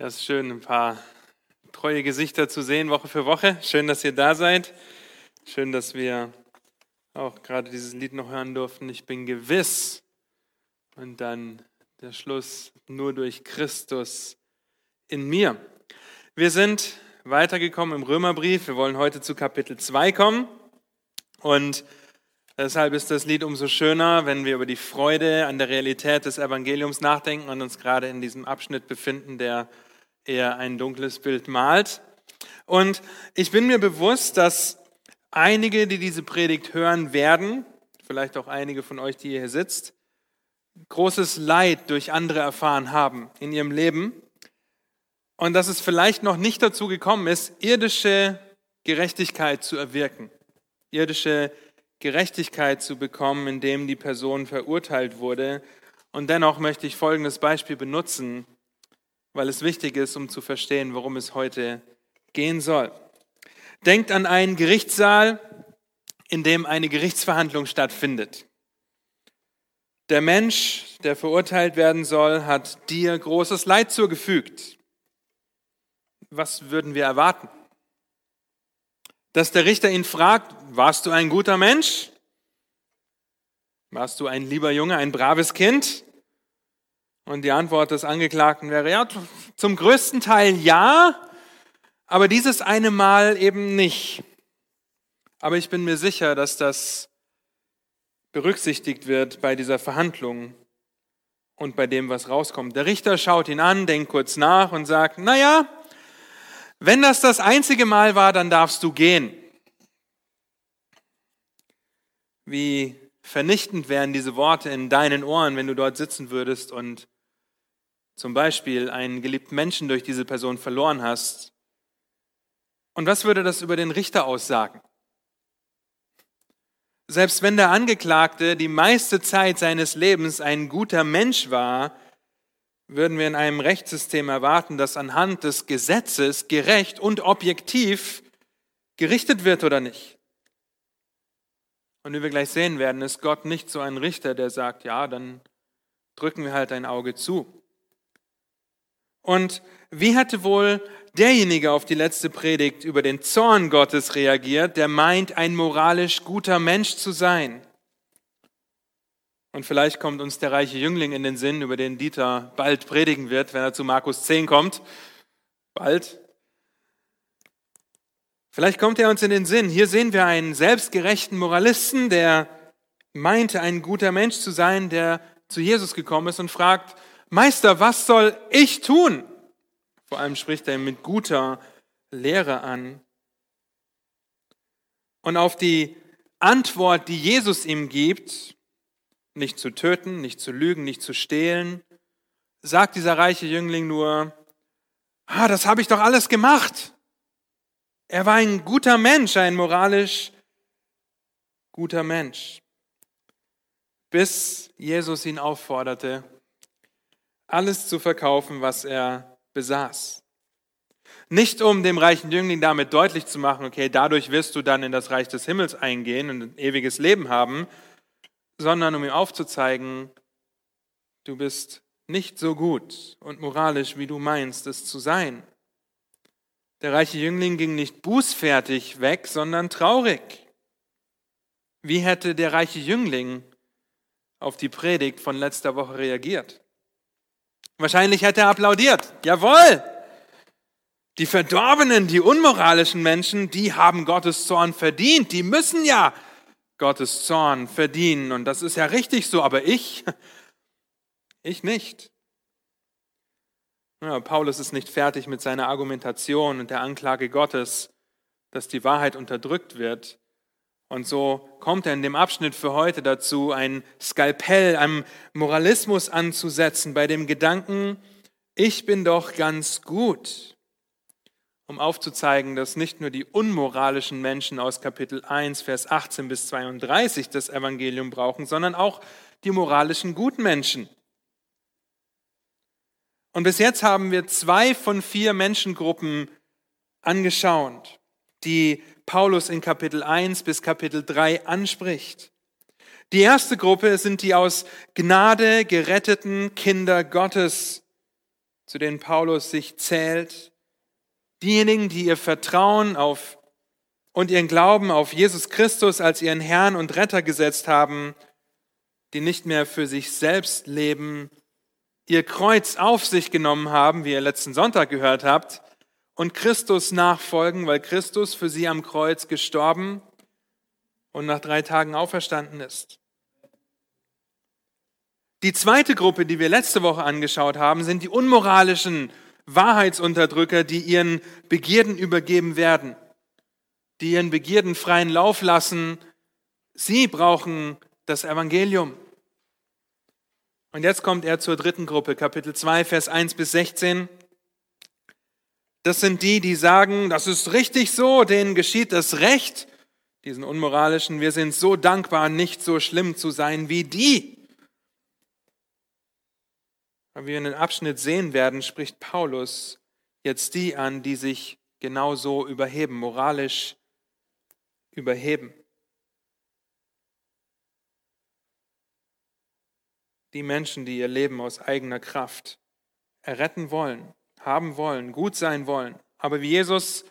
Ja, es ist schön, ein paar treue Gesichter zu sehen, Woche für Woche. Schön, dass ihr da seid. Schön, dass wir auch gerade dieses Lied noch hören durften. Ich bin gewiss. Und dann der Schluss, nur durch Christus in mir. Wir sind weitergekommen im Römerbrief. Wir wollen heute zu Kapitel 2 kommen. Und deshalb ist das Lied umso schöner, wenn wir über die Freude an der Realität des Evangeliums nachdenken und uns gerade in diesem Abschnitt befinden, der eher ein dunkles Bild malt. Und ich bin mir bewusst, dass einige, die diese Predigt hören werden, vielleicht auch einige von euch, die hier sitzt, großes Leid durch andere erfahren haben in ihrem Leben und dass es vielleicht noch nicht dazu gekommen ist, irdische Gerechtigkeit zu erwirken, irdische Gerechtigkeit zu bekommen, indem die Person verurteilt wurde. Und dennoch möchte ich folgendes Beispiel benutzen, weil es wichtig ist, um zu verstehen, worum es heute gehen soll. Denkt an einen Gerichtssaal, in dem eine Gerichtsverhandlung stattfindet. Der Mensch, der verurteilt werden soll, hat dir großes Leid zugefügt. Was würden wir erwarten? Dass der Richter ihn fragt, warst du ein guter Mensch? Warst du ein lieber Junge, ein braves Kind? Und die Antwort des Angeklagten wäre, ja, zum größten Teil ja, aber dieses eine Mal eben nicht. Aber ich bin mir sicher, dass das berücksichtigt wird bei dieser Verhandlung und bei dem, was rauskommt. Der Richter schaut ihn an, denkt kurz nach und sagt, na ja, wenn das das einzige Mal war, dann darfst du gehen. Wie vernichtend wären diese Worte in deinen Ohren, wenn du dort sitzen würdest und zum Beispiel einen geliebten Menschen durch diese Person verloren hast. Und was würde das über den Richter aussagen? Selbst wenn der Angeklagte die meiste Zeit seines Lebens ein guter Mensch war, würden wir in einem Rechtssystem erwarten, dass anhand des Gesetzes gerecht und objektiv gerichtet wird oder nicht. Und wie wir gleich sehen werden, ist Gott nicht so ein Richter, der sagt, ja, dann drücken wir halt ein Auge zu. Und wie hatte wohl derjenige auf die letzte Predigt über den Zorn Gottes reagiert, der meint, ein moralisch guter Mensch zu sein? Und vielleicht kommt uns der reiche Jüngling in den Sinn, über den Dieter bald predigen wird, wenn er zu Markus 10 kommt. Bald. Vielleicht kommt er uns in den Sinn. Hier sehen wir einen selbstgerechten Moralisten, der meinte, ein guter Mensch zu sein, der zu Jesus gekommen ist und fragt, Meister, was soll ich tun? Vor allem spricht er mit guter Lehre an. Und auf die Antwort, die Jesus ihm gibt, nicht zu töten, nicht zu lügen, nicht zu stehlen, sagt dieser reiche Jüngling nur, ah, das habe ich doch alles gemacht. Er war ein guter Mensch, ein moralisch guter Mensch, bis Jesus ihn aufforderte, alles zu verkaufen, was er besaß. Nicht um dem reichen Jüngling damit deutlich zu machen, okay, dadurch wirst du dann in das Reich des Himmels eingehen und ein ewiges Leben haben, sondern um ihm aufzuzeigen, du bist nicht so gut und moralisch, wie du meinst, es zu sein. Der reiche Jüngling ging nicht bußfertig weg, sondern traurig. Wie hätte der reiche Jüngling auf die Predigt von letzter Woche reagiert? Wahrscheinlich hätte er applaudiert. Jawohl! Die Verdorbenen, die unmoralischen Menschen, die haben Gottes Zorn verdient. Die müssen ja Gottes Zorn verdienen. Und das ist ja richtig so, aber ich, ich nicht. Ja, Paulus ist nicht fertig mit seiner Argumentation und der Anklage Gottes, dass die Wahrheit unterdrückt wird. Und so kommt er in dem Abschnitt für heute dazu, ein Skalpell am Moralismus anzusetzen, bei dem Gedanken, ich bin doch ganz gut, um aufzuzeigen, dass nicht nur die unmoralischen Menschen aus Kapitel 1, Vers 18 bis 32 das Evangelium brauchen, sondern auch die moralischen guten Menschen. Und bis jetzt haben wir zwei von vier Menschengruppen angeschaut, die Paulus in Kapitel 1 bis Kapitel 3 anspricht. Die erste Gruppe sind die aus Gnade geretteten Kinder Gottes, zu denen Paulus sich zählt, diejenigen, die ihr Vertrauen auf und ihren Glauben auf Jesus Christus als ihren Herrn und Retter gesetzt haben, die nicht mehr für sich selbst leben, ihr Kreuz auf sich genommen haben, wie ihr letzten Sonntag gehört habt, und Christus nachfolgen, weil Christus für sie am Kreuz gestorben und nach drei Tagen auferstanden ist. Die zweite Gruppe, die wir letzte Woche angeschaut haben, sind die unmoralischen Wahrheitsunterdrücker, die ihren Begierden übergeben werden, die ihren Begierden freien Lauf lassen. Sie brauchen das Evangelium. Und jetzt kommt er zur dritten Gruppe, Kapitel 2, Vers 1 bis 16. Das sind die, die sagen, das ist richtig so, denen geschieht das Recht, diesen unmoralischen, wir sind so dankbar, nicht so schlimm zu sein wie die. Aber wie wir in den Abschnitt sehen werden, spricht Paulus jetzt die an, die sich genauso überheben, moralisch überheben. Die Menschen, die ihr Leben aus eigener Kraft erretten wollen, haben wollen, gut sein wollen. Aber wie Jesus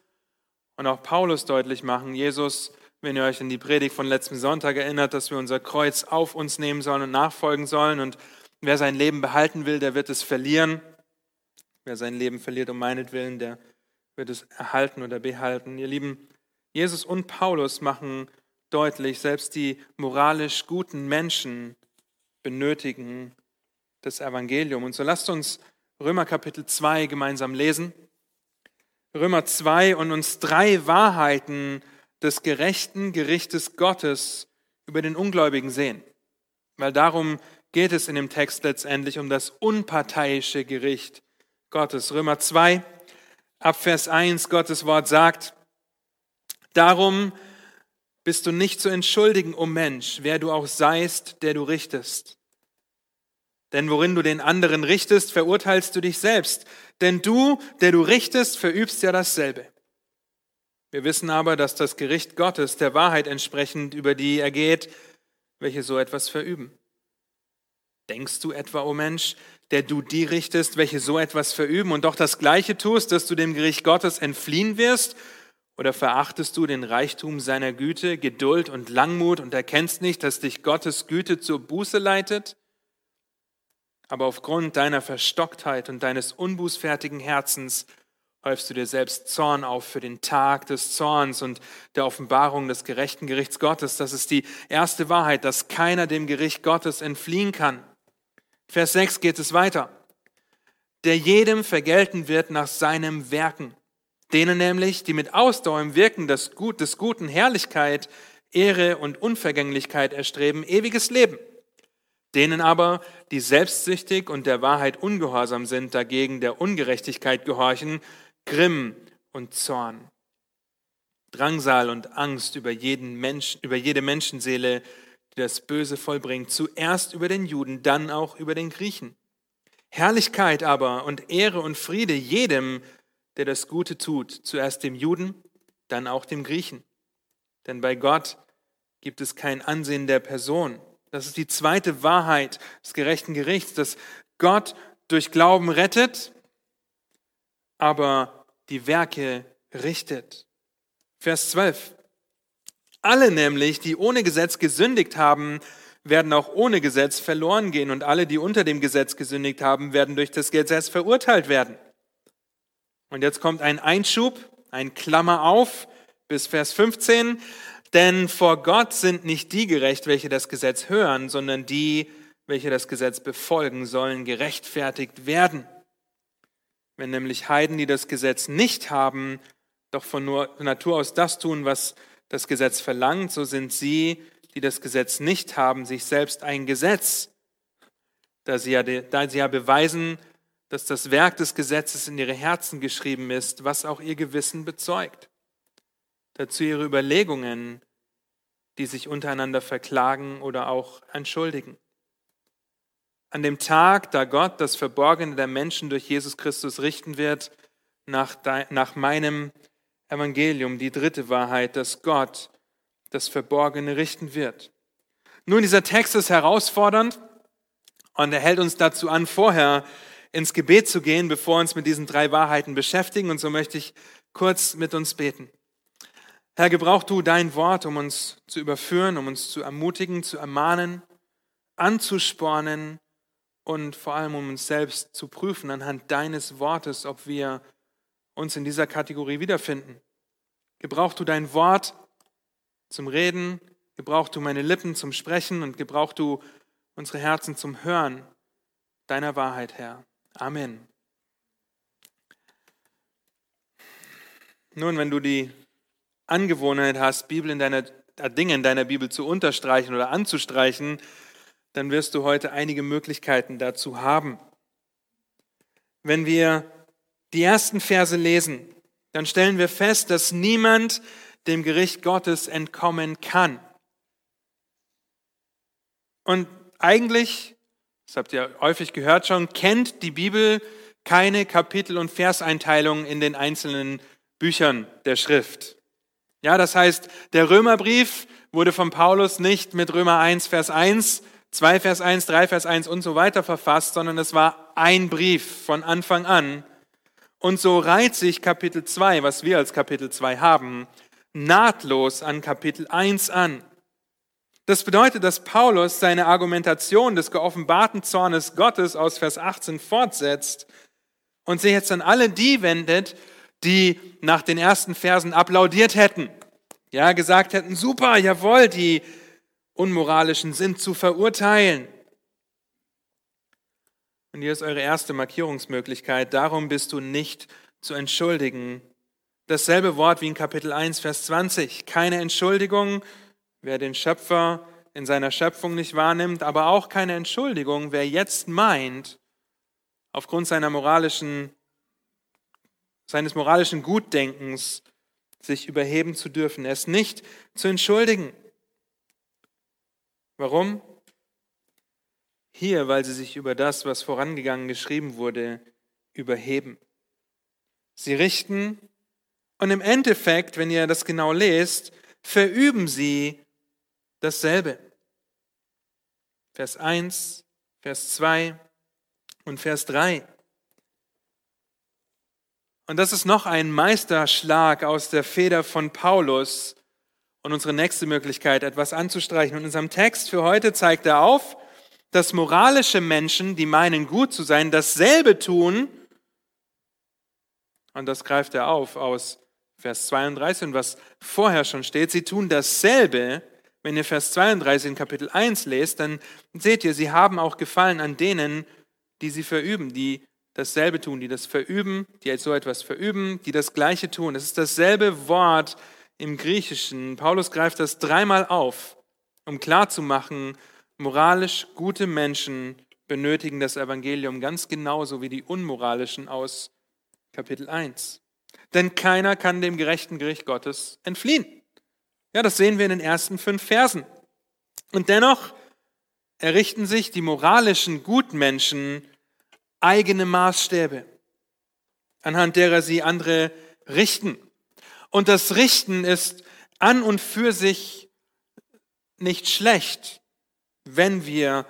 und auch Paulus deutlich machen, Jesus, wenn ihr euch an die Predigt von letztem Sonntag erinnert, dass wir unser Kreuz auf uns nehmen sollen und nachfolgen sollen und Wer sein Leben behalten will, der wird es verlieren. Wer sein Leben verliert um meinetwillen, der wird es erhalten oder behalten. Ihr Lieben, Jesus und Paulus machen deutlich, selbst die moralisch guten Menschen benötigen das Evangelium. Und so lasst uns Römer Kapitel 2 gemeinsam lesen. Römer 2 und uns drei Wahrheiten des gerechten Gerichtes Gottes über den Ungläubigen sehen. Weil darum geht es in dem Text letztendlich um das unparteiische Gericht Gottes. Römer 2, ab Vers 1, Gottes Wort sagt, darum bist du nicht zu entschuldigen, o oh Mensch, wer du auch seist, der du richtest. Denn worin du den anderen richtest, verurteilst du dich selbst. Denn du, der du richtest, verübst ja dasselbe. Wir wissen aber, dass das Gericht Gottes der Wahrheit entsprechend über die ergeht, welche so etwas verüben. Denkst du etwa, o oh Mensch, der du die richtest, welche so etwas verüben und doch das Gleiche tust, dass du dem Gericht Gottes entfliehen wirst? Oder verachtest du den Reichtum seiner Güte, Geduld und Langmut und erkennst nicht, dass dich Gottes Güte zur Buße leitet? Aber aufgrund deiner Verstocktheit und deines unbußfertigen Herzens häufst du dir selbst Zorn auf für den Tag des Zorns und der Offenbarung des gerechten Gerichts Gottes. Das ist die erste Wahrheit, dass keiner dem Gericht Gottes entfliehen kann. Vers 6 geht es weiter. Der jedem vergelten wird nach seinem Werken. Denen nämlich, die mit Ausdauer im Wirken des, Gut, des Guten Herrlichkeit, Ehre und Unvergänglichkeit erstreben, ewiges Leben. Denen aber, die selbstsüchtig und der Wahrheit ungehorsam sind, dagegen der Ungerechtigkeit gehorchen, Grimm und Zorn. Drangsal und Angst über, jeden Mensch, über jede Menschenseele die das Böse vollbringt, zuerst über den Juden, dann auch über den Griechen. Herrlichkeit aber und Ehre und Friede jedem, der das Gute tut, zuerst dem Juden, dann auch dem Griechen. Denn bei Gott gibt es kein Ansehen der Person. Das ist die zweite Wahrheit des gerechten Gerichts, dass Gott durch Glauben rettet, aber die Werke richtet. Vers 12. Alle nämlich, die ohne Gesetz gesündigt haben, werden auch ohne Gesetz verloren gehen und alle, die unter dem Gesetz gesündigt haben, werden durch das Gesetz verurteilt werden. Und jetzt kommt ein Einschub, ein Klammer auf bis Vers 15. Denn vor Gott sind nicht die gerecht, welche das Gesetz hören, sondern die, welche das Gesetz befolgen, sollen gerechtfertigt werden. Wenn nämlich Heiden, die das Gesetz nicht haben, doch von Natur aus das tun, was das Gesetz verlangt, so sind sie, die das Gesetz nicht haben, sich selbst ein Gesetz, da sie ja, da sie ja beweisen, dass das Werk des Gesetzes in ihre Herzen geschrieben ist, was auch ihr Gewissen bezeugt. Dazu ihre Überlegungen, die sich untereinander verklagen oder auch entschuldigen. An dem Tag, da Gott das Verborgene der Menschen durch Jesus Christus richten wird, nach, nach meinem Evangelium, die dritte Wahrheit, dass Gott das Verborgene richten wird. Nun, dieser Text ist herausfordernd und er hält uns dazu an, vorher ins Gebet zu gehen, bevor wir uns mit diesen drei Wahrheiten beschäftigen. Und so möchte ich kurz mit uns beten. Herr, gebrauch du dein Wort, um uns zu überführen, um uns zu ermutigen, zu ermahnen, anzuspornen und vor allem um uns selbst zu prüfen anhand deines Wortes, ob wir uns in dieser Kategorie wiederfinden. Gebrauch du dein Wort zum Reden, gebrauch du meine Lippen zum Sprechen und gebrauch du unsere Herzen zum Hören deiner Wahrheit, Herr. Amen. Nun, wenn du die Angewohnheit hast, Bibel in deiner, Dinge in deiner Bibel zu unterstreichen oder anzustreichen, dann wirst du heute einige Möglichkeiten dazu haben. Wenn wir die ersten Verse lesen, dann stellen wir fest, dass niemand dem Gericht Gottes entkommen kann. Und eigentlich, das habt ihr häufig gehört schon, kennt die Bibel keine Kapitel- und Verseinteilung in den einzelnen Büchern der Schrift. Ja, das heißt, der Römerbrief wurde von Paulus nicht mit Römer 1, Vers 1, 2, Vers 1, 3, Vers 1 und so weiter verfasst, sondern es war ein Brief von Anfang an. Und so reiht sich Kapitel 2, was wir als Kapitel 2 haben, nahtlos an Kapitel 1 an. Das bedeutet, dass Paulus seine Argumentation des geoffenbarten Zornes Gottes aus Vers 18 fortsetzt und sich jetzt an alle die wendet, die nach den ersten Versen applaudiert hätten. Ja, gesagt hätten, super, jawohl, die Unmoralischen sind zu verurteilen. Und hier ist eure erste Markierungsmöglichkeit. Darum bist du nicht zu entschuldigen. Dasselbe Wort wie in Kapitel 1, Vers 20. Keine Entschuldigung, wer den Schöpfer in seiner Schöpfung nicht wahrnimmt, aber auch keine Entschuldigung, wer jetzt meint, aufgrund seiner moralischen seines moralischen Gutdenkens sich überheben zu dürfen, es nicht zu entschuldigen. Warum? Hier, weil sie sich über das, was vorangegangen geschrieben wurde, überheben. Sie richten und im Endeffekt, wenn ihr das genau lest, verüben sie dasselbe. Vers 1, Vers 2 und Vers 3. Und das ist noch ein Meisterschlag aus der Feder von Paulus und unsere nächste Möglichkeit, etwas anzustreichen. Und in unserem Text für heute zeigt er auf, dass moralische Menschen, die meinen gut zu sein, dasselbe tun. Und das greift er auf aus Vers 32 und was vorher schon steht. Sie tun dasselbe. Wenn ihr Vers 32 in Kapitel 1 lest, dann seht ihr, sie haben auch Gefallen an denen, die sie verüben, die dasselbe tun, die das verüben, die so etwas verüben, die das Gleiche tun. Es ist dasselbe Wort im Griechischen. Paulus greift das dreimal auf, um klarzumachen, moralisch gute Menschen benötigen das Evangelium ganz genauso wie die unmoralischen aus Kapitel 1. Denn keiner kann dem gerechten Gericht Gottes entfliehen. Ja, das sehen wir in den ersten fünf Versen. Und dennoch errichten sich die moralischen Gutmenschen eigene Maßstäbe, anhand derer sie andere richten. Und das Richten ist an und für sich nicht schlecht, wenn wir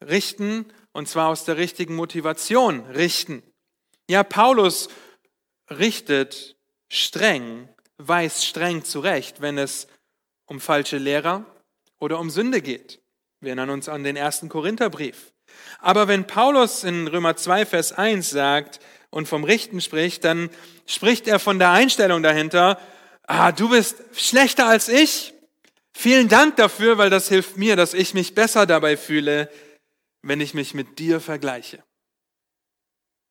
richten, und zwar aus der richtigen Motivation richten. Ja, Paulus richtet streng, weist streng zurecht, wenn es um falsche Lehrer oder um Sünde geht. Wir erinnern uns an den ersten Korintherbrief. Aber wenn Paulus in Römer 2, Vers 1 sagt und vom Richten spricht, dann spricht er von der Einstellung dahinter, ah, du bist schlechter als ich. Vielen Dank dafür, weil das hilft mir, dass ich mich besser dabei fühle, wenn ich mich mit dir vergleiche.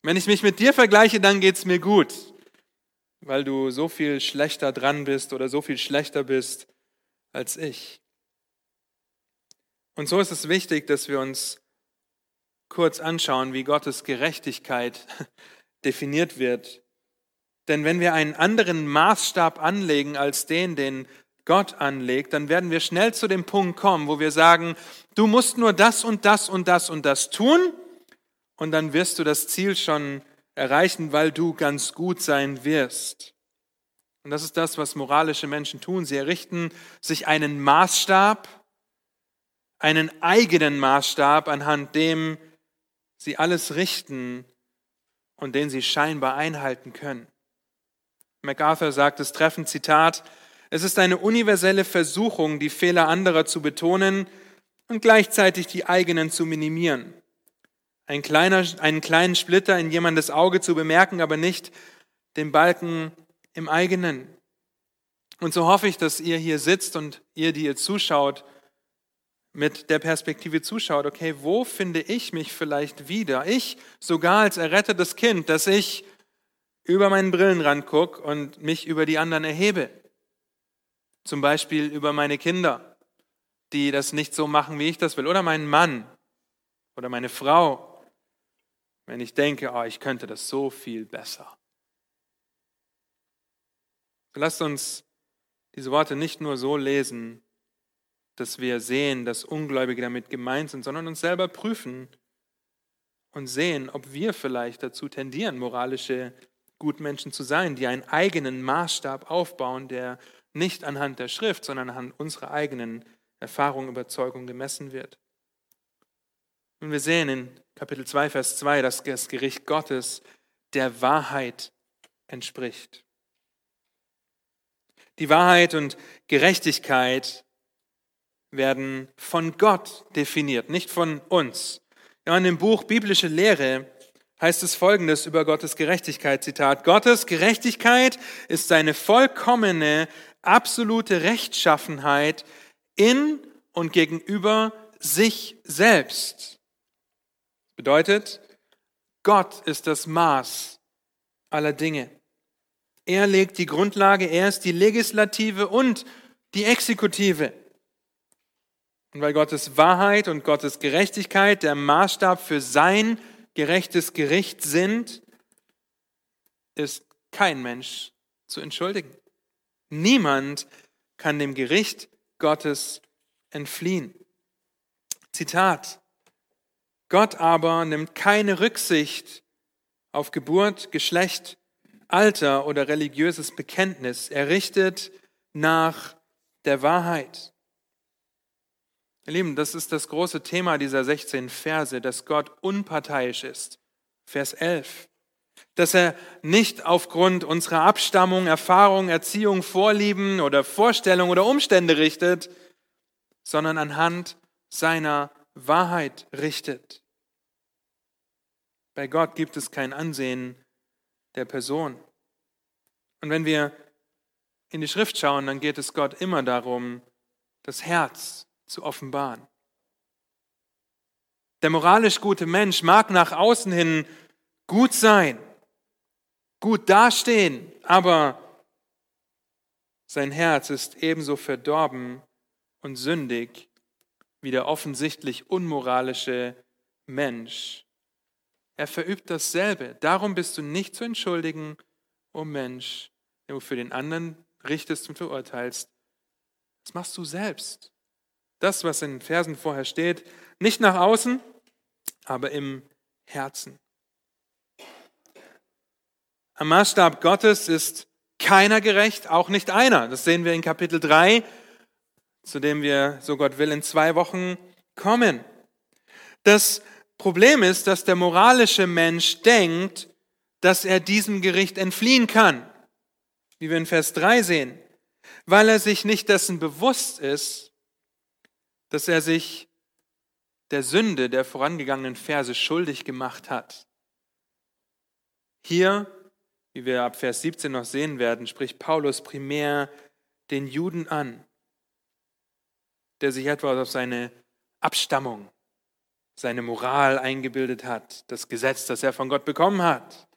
Wenn ich mich mit dir vergleiche, dann geht's mir gut, weil du so viel schlechter dran bist oder so viel schlechter bist als ich. Und so ist es wichtig, dass wir uns kurz anschauen, wie Gottes Gerechtigkeit definiert wird. Denn wenn wir einen anderen Maßstab anlegen als den, den Gott anlegt, dann werden wir schnell zu dem Punkt kommen, wo wir sagen, du musst nur das und das und das und das tun und dann wirst du das Ziel schon erreichen, weil du ganz gut sein wirst. Und das ist das, was moralische Menschen tun. Sie errichten sich einen Maßstab, einen eigenen Maßstab, anhand dem sie alles richten, und den sie scheinbar einhalten können. MacArthur sagt es treffend, Zitat, es ist eine universelle Versuchung, die Fehler anderer zu betonen und gleichzeitig die eigenen zu minimieren. Ein kleiner, einen kleinen Splitter in jemandes Auge zu bemerken, aber nicht den Balken im eigenen. Und so hoffe ich, dass ihr hier sitzt und ihr, die ihr zuschaut, mit der Perspektive zuschaut, okay, wo finde ich mich vielleicht wieder? Ich, sogar als errettetes Kind, dass ich über meinen Brillenrand gucke und mich über die anderen erhebe. Zum Beispiel über meine Kinder, die das nicht so machen, wie ich das will. Oder meinen Mann oder meine Frau, wenn ich denke, oh, ich könnte das so viel besser. Lasst uns diese Worte nicht nur so lesen, dass wir sehen, dass Ungläubige damit gemeint sind, sondern uns selber prüfen und sehen, ob wir vielleicht dazu tendieren, moralische Gutmenschen zu sein, die einen eigenen Maßstab aufbauen, der nicht anhand der Schrift, sondern anhand unserer eigenen Erfahrung, Überzeugung gemessen wird. Und wir sehen in Kapitel 2, Vers 2, dass das Gericht Gottes der Wahrheit entspricht. Die Wahrheit und Gerechtigkeit werden von Gott definiert, nicht von uns. In dem Buch Biblische Lehre heißt es folgendes über Gottes Gerechtigkeit, Zitat, Gottes Gerechtigkeit ist seine vollkommene, absolute Rechtschaffenheit in und gegenüber sich selbst. Bedeutet, Gott ist das Maß aller Dinge. Er legt die Grundlage, er ist die Legislative und die Exekutive. Und weil Gottes Wahrheit und Gottes Gerechtigkeit der Maßstab für sein gerechtes Gericht sind, ist kein Mensch zu entschuldigen. Niemand kann dem Gericht Gottes entfliehen. Zitat. Gott aber nimmt keine Rücksicht auf Geburt, Geschlecht, Alter oder religiöses Bekenntnis. Er richtet nach der Wahrheit. Ihr Lieben, das ist das große Thema dieser 16 Verse, dass Gott unparteiisch ist. Vers 11. Dass er nicht aufgrund unserer Abstammung, Erfahrung, Erziehung, Vorlieben oder Vorstellung oder Umstände richtet, sondern anhand seiner Wahrheit richtet. Bei Gott gibt es kein Ansehen der Person. Und wenn wir in die Schrift schauen, dann geht es Gott immer darum, das Herz zu offenbaren. Der moralisch gute Mensch mag nach außen hin gut sein, gut dastehen, aber sein Herz ist ebenso verdorben und sündig wie der offensichtlich unmoralische Mensch. Er verübt dasselbe. Darum bist du nicht zu entschuldigen, o oh Mensch, wenn du für den anderen richtest und verurteilst. Das machst du selbst. Das, was in den Versen vorher steht, nicht nach außen, aber im Herzen. Am Maßstab Gottes ist keiner gerecht, auch nicht einer. Das sehen wir in Kapitel 3, zu dem wir, so Gott will, in zwei Wochen kommen. Das Problem ist, dass der moralische Mensch denkt, dass er diesem Gericht entfliehen kann, wie wir in Vers 3 sehen, weil er sich nicht dessen bewusst ist, dass er sich der Sünde der vorangegangenen Verse schuldig gemacht hat. Hier, wie wir ab Vers 17 noch sehen werden, spricht Paulus primär den Juden an, der sich etwa auf seine Abstammung, seine Moral eingebildet hat, das Gesetz, das er von Gott bekommen hat.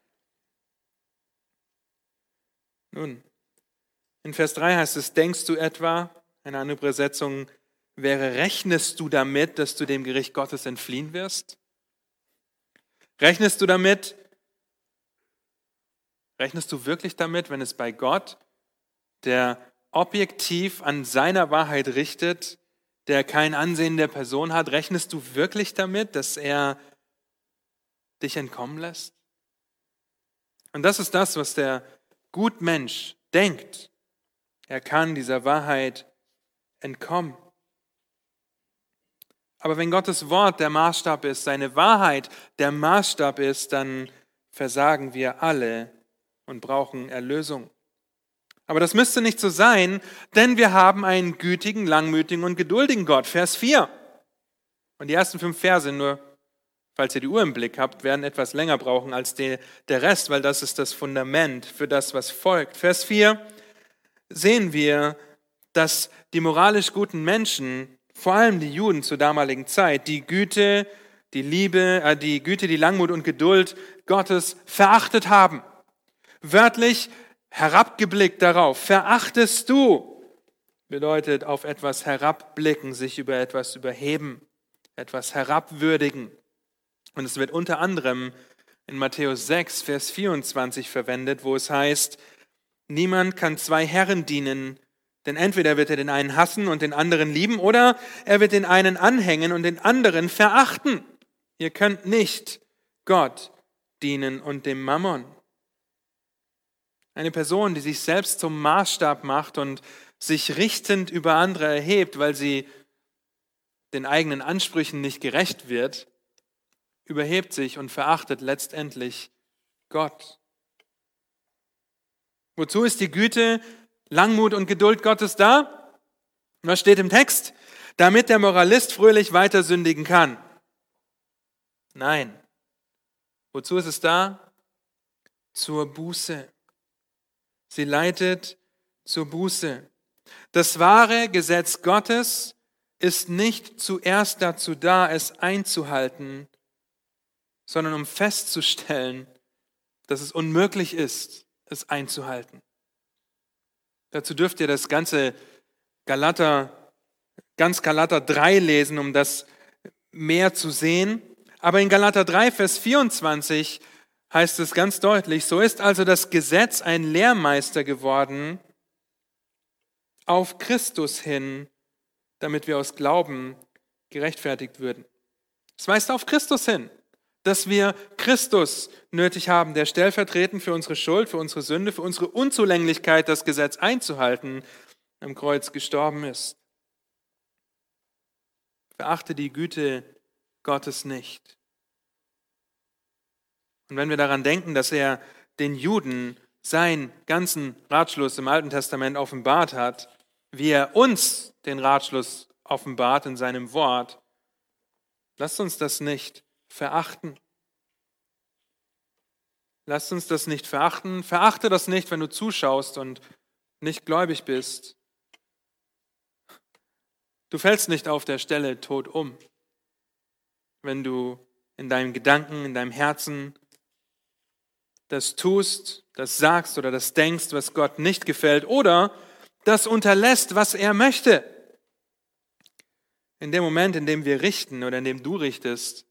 Nun, in Vers 3 heißt es, denkst du etwa, eine andere Übersetzung wäre, rechnest du damit, dass du dem Gericht Gottes entfliehen wirst? Rechnest du damit, rechnest du wirklich damit, wenn es bei Gott, der objektiv an seiner Wahrheit richtet, der kein Ansehen der Person hat, rechnest du wirklich damit, dass er dich entkommen lässt? Und das ist das, was der Gutmensch denkt. Er kann dieser Wahrheit entkommen. Aber wenn Gottes Wort der Maßstab ist, seine Wahrheit der Maßstab ist, dann versagen wir alle und brauchen Erlösung. Aber das müsste nicht so sein, denn wir haben einen gütigen, langmütigen und geduldigen Gott. Vers 4. Und die ersten fünf Verse, nur falls ihr die Uhr im Blick habt, werden etwas länger brauchen als der Rest, weil das ist das Fundament für das, was folgt. Vers 4 sehen wir, dass die moralisch guten Menschen, vor allem die Juden zur damaligen Zeit, die Güte, die Liebe, äh, die Güte, die Langmut und Geduld Gottes verachtet haben. Wörtlich herabgeblickt darauf. Verachtest du bedeutet auf etwas herabblicken, sich über etwas überheben, etwas herabwürdigen. Und es wird unter anderem in Matthäus 6, Vers 24 verwendet, wo es heißt, niemand kann zwei Herren dienen, denn entweder wird er den einen hassen und den anderen lieben, oder er wird den einen anhängen und den anderen verachten. Ihr könnt nicht Gott dienen und dem Mammon. Eine Person, die sich selbst zum Maßstab macht und sich richtend über andere erhebt, weil sie den eigenen Ansprüchen nicht gerecht wird, überhebt sich und verachtet letztendlich Gott. Wozu ist die Güte, Langmut und Geduld Gottes da? Was steht im Text? Damit der Moralist fröhlich weiter sündigen kann. Nein. Wozu ist es da? Zur Buße. Sie leitet zur Buße. Das wahre Gesetz Gottes ist nicht zuerst dazu da, es einzuhalten, sondern um festzustellen, dass es unmöglich ist, es einzuhalten. Dazu dürft ihr das ganze Galater, ganz Galater 3 lesen, um das mehr zu sehen. Aber in Galater 3, Vers 24 heißt es ganz deutlich, so ist also das Gesetz ein Lehrmeister geworden auf Christus hin, damit wir aus Glauben gerechtfertigt würden. Es weist auf Christus hin dass wir Christus nötig haben, der stellvertretend für unsere Schuld, für unsere Sünde, für unsere Unzulänglichkeit, das Gesetz einzuhalten, am Kreuz gestorben ist. Verachte die Güte Gottes nicht. Und wenn wir daran denken, dass er den Juden seinen ganzen Ratschluss im Alten Testament offenbart hat, wie er uns den Ratschluss offenbart in seinem Wort, lasst uns das nicht verachten. Lasst uns das nicht verachten. Verachte das nicht, wenn du zuschaust und nicht gläubig bist. Du fällst nicht auf der Stelle tot um, wenn du in deinen Gedanken, in deinem Herzen das tust, das sagst oder das denkst, was Gott nicht gefällt oder das unterlässt, was er möchte. In dem Moment, in dem wir richten oder in dem du richtest,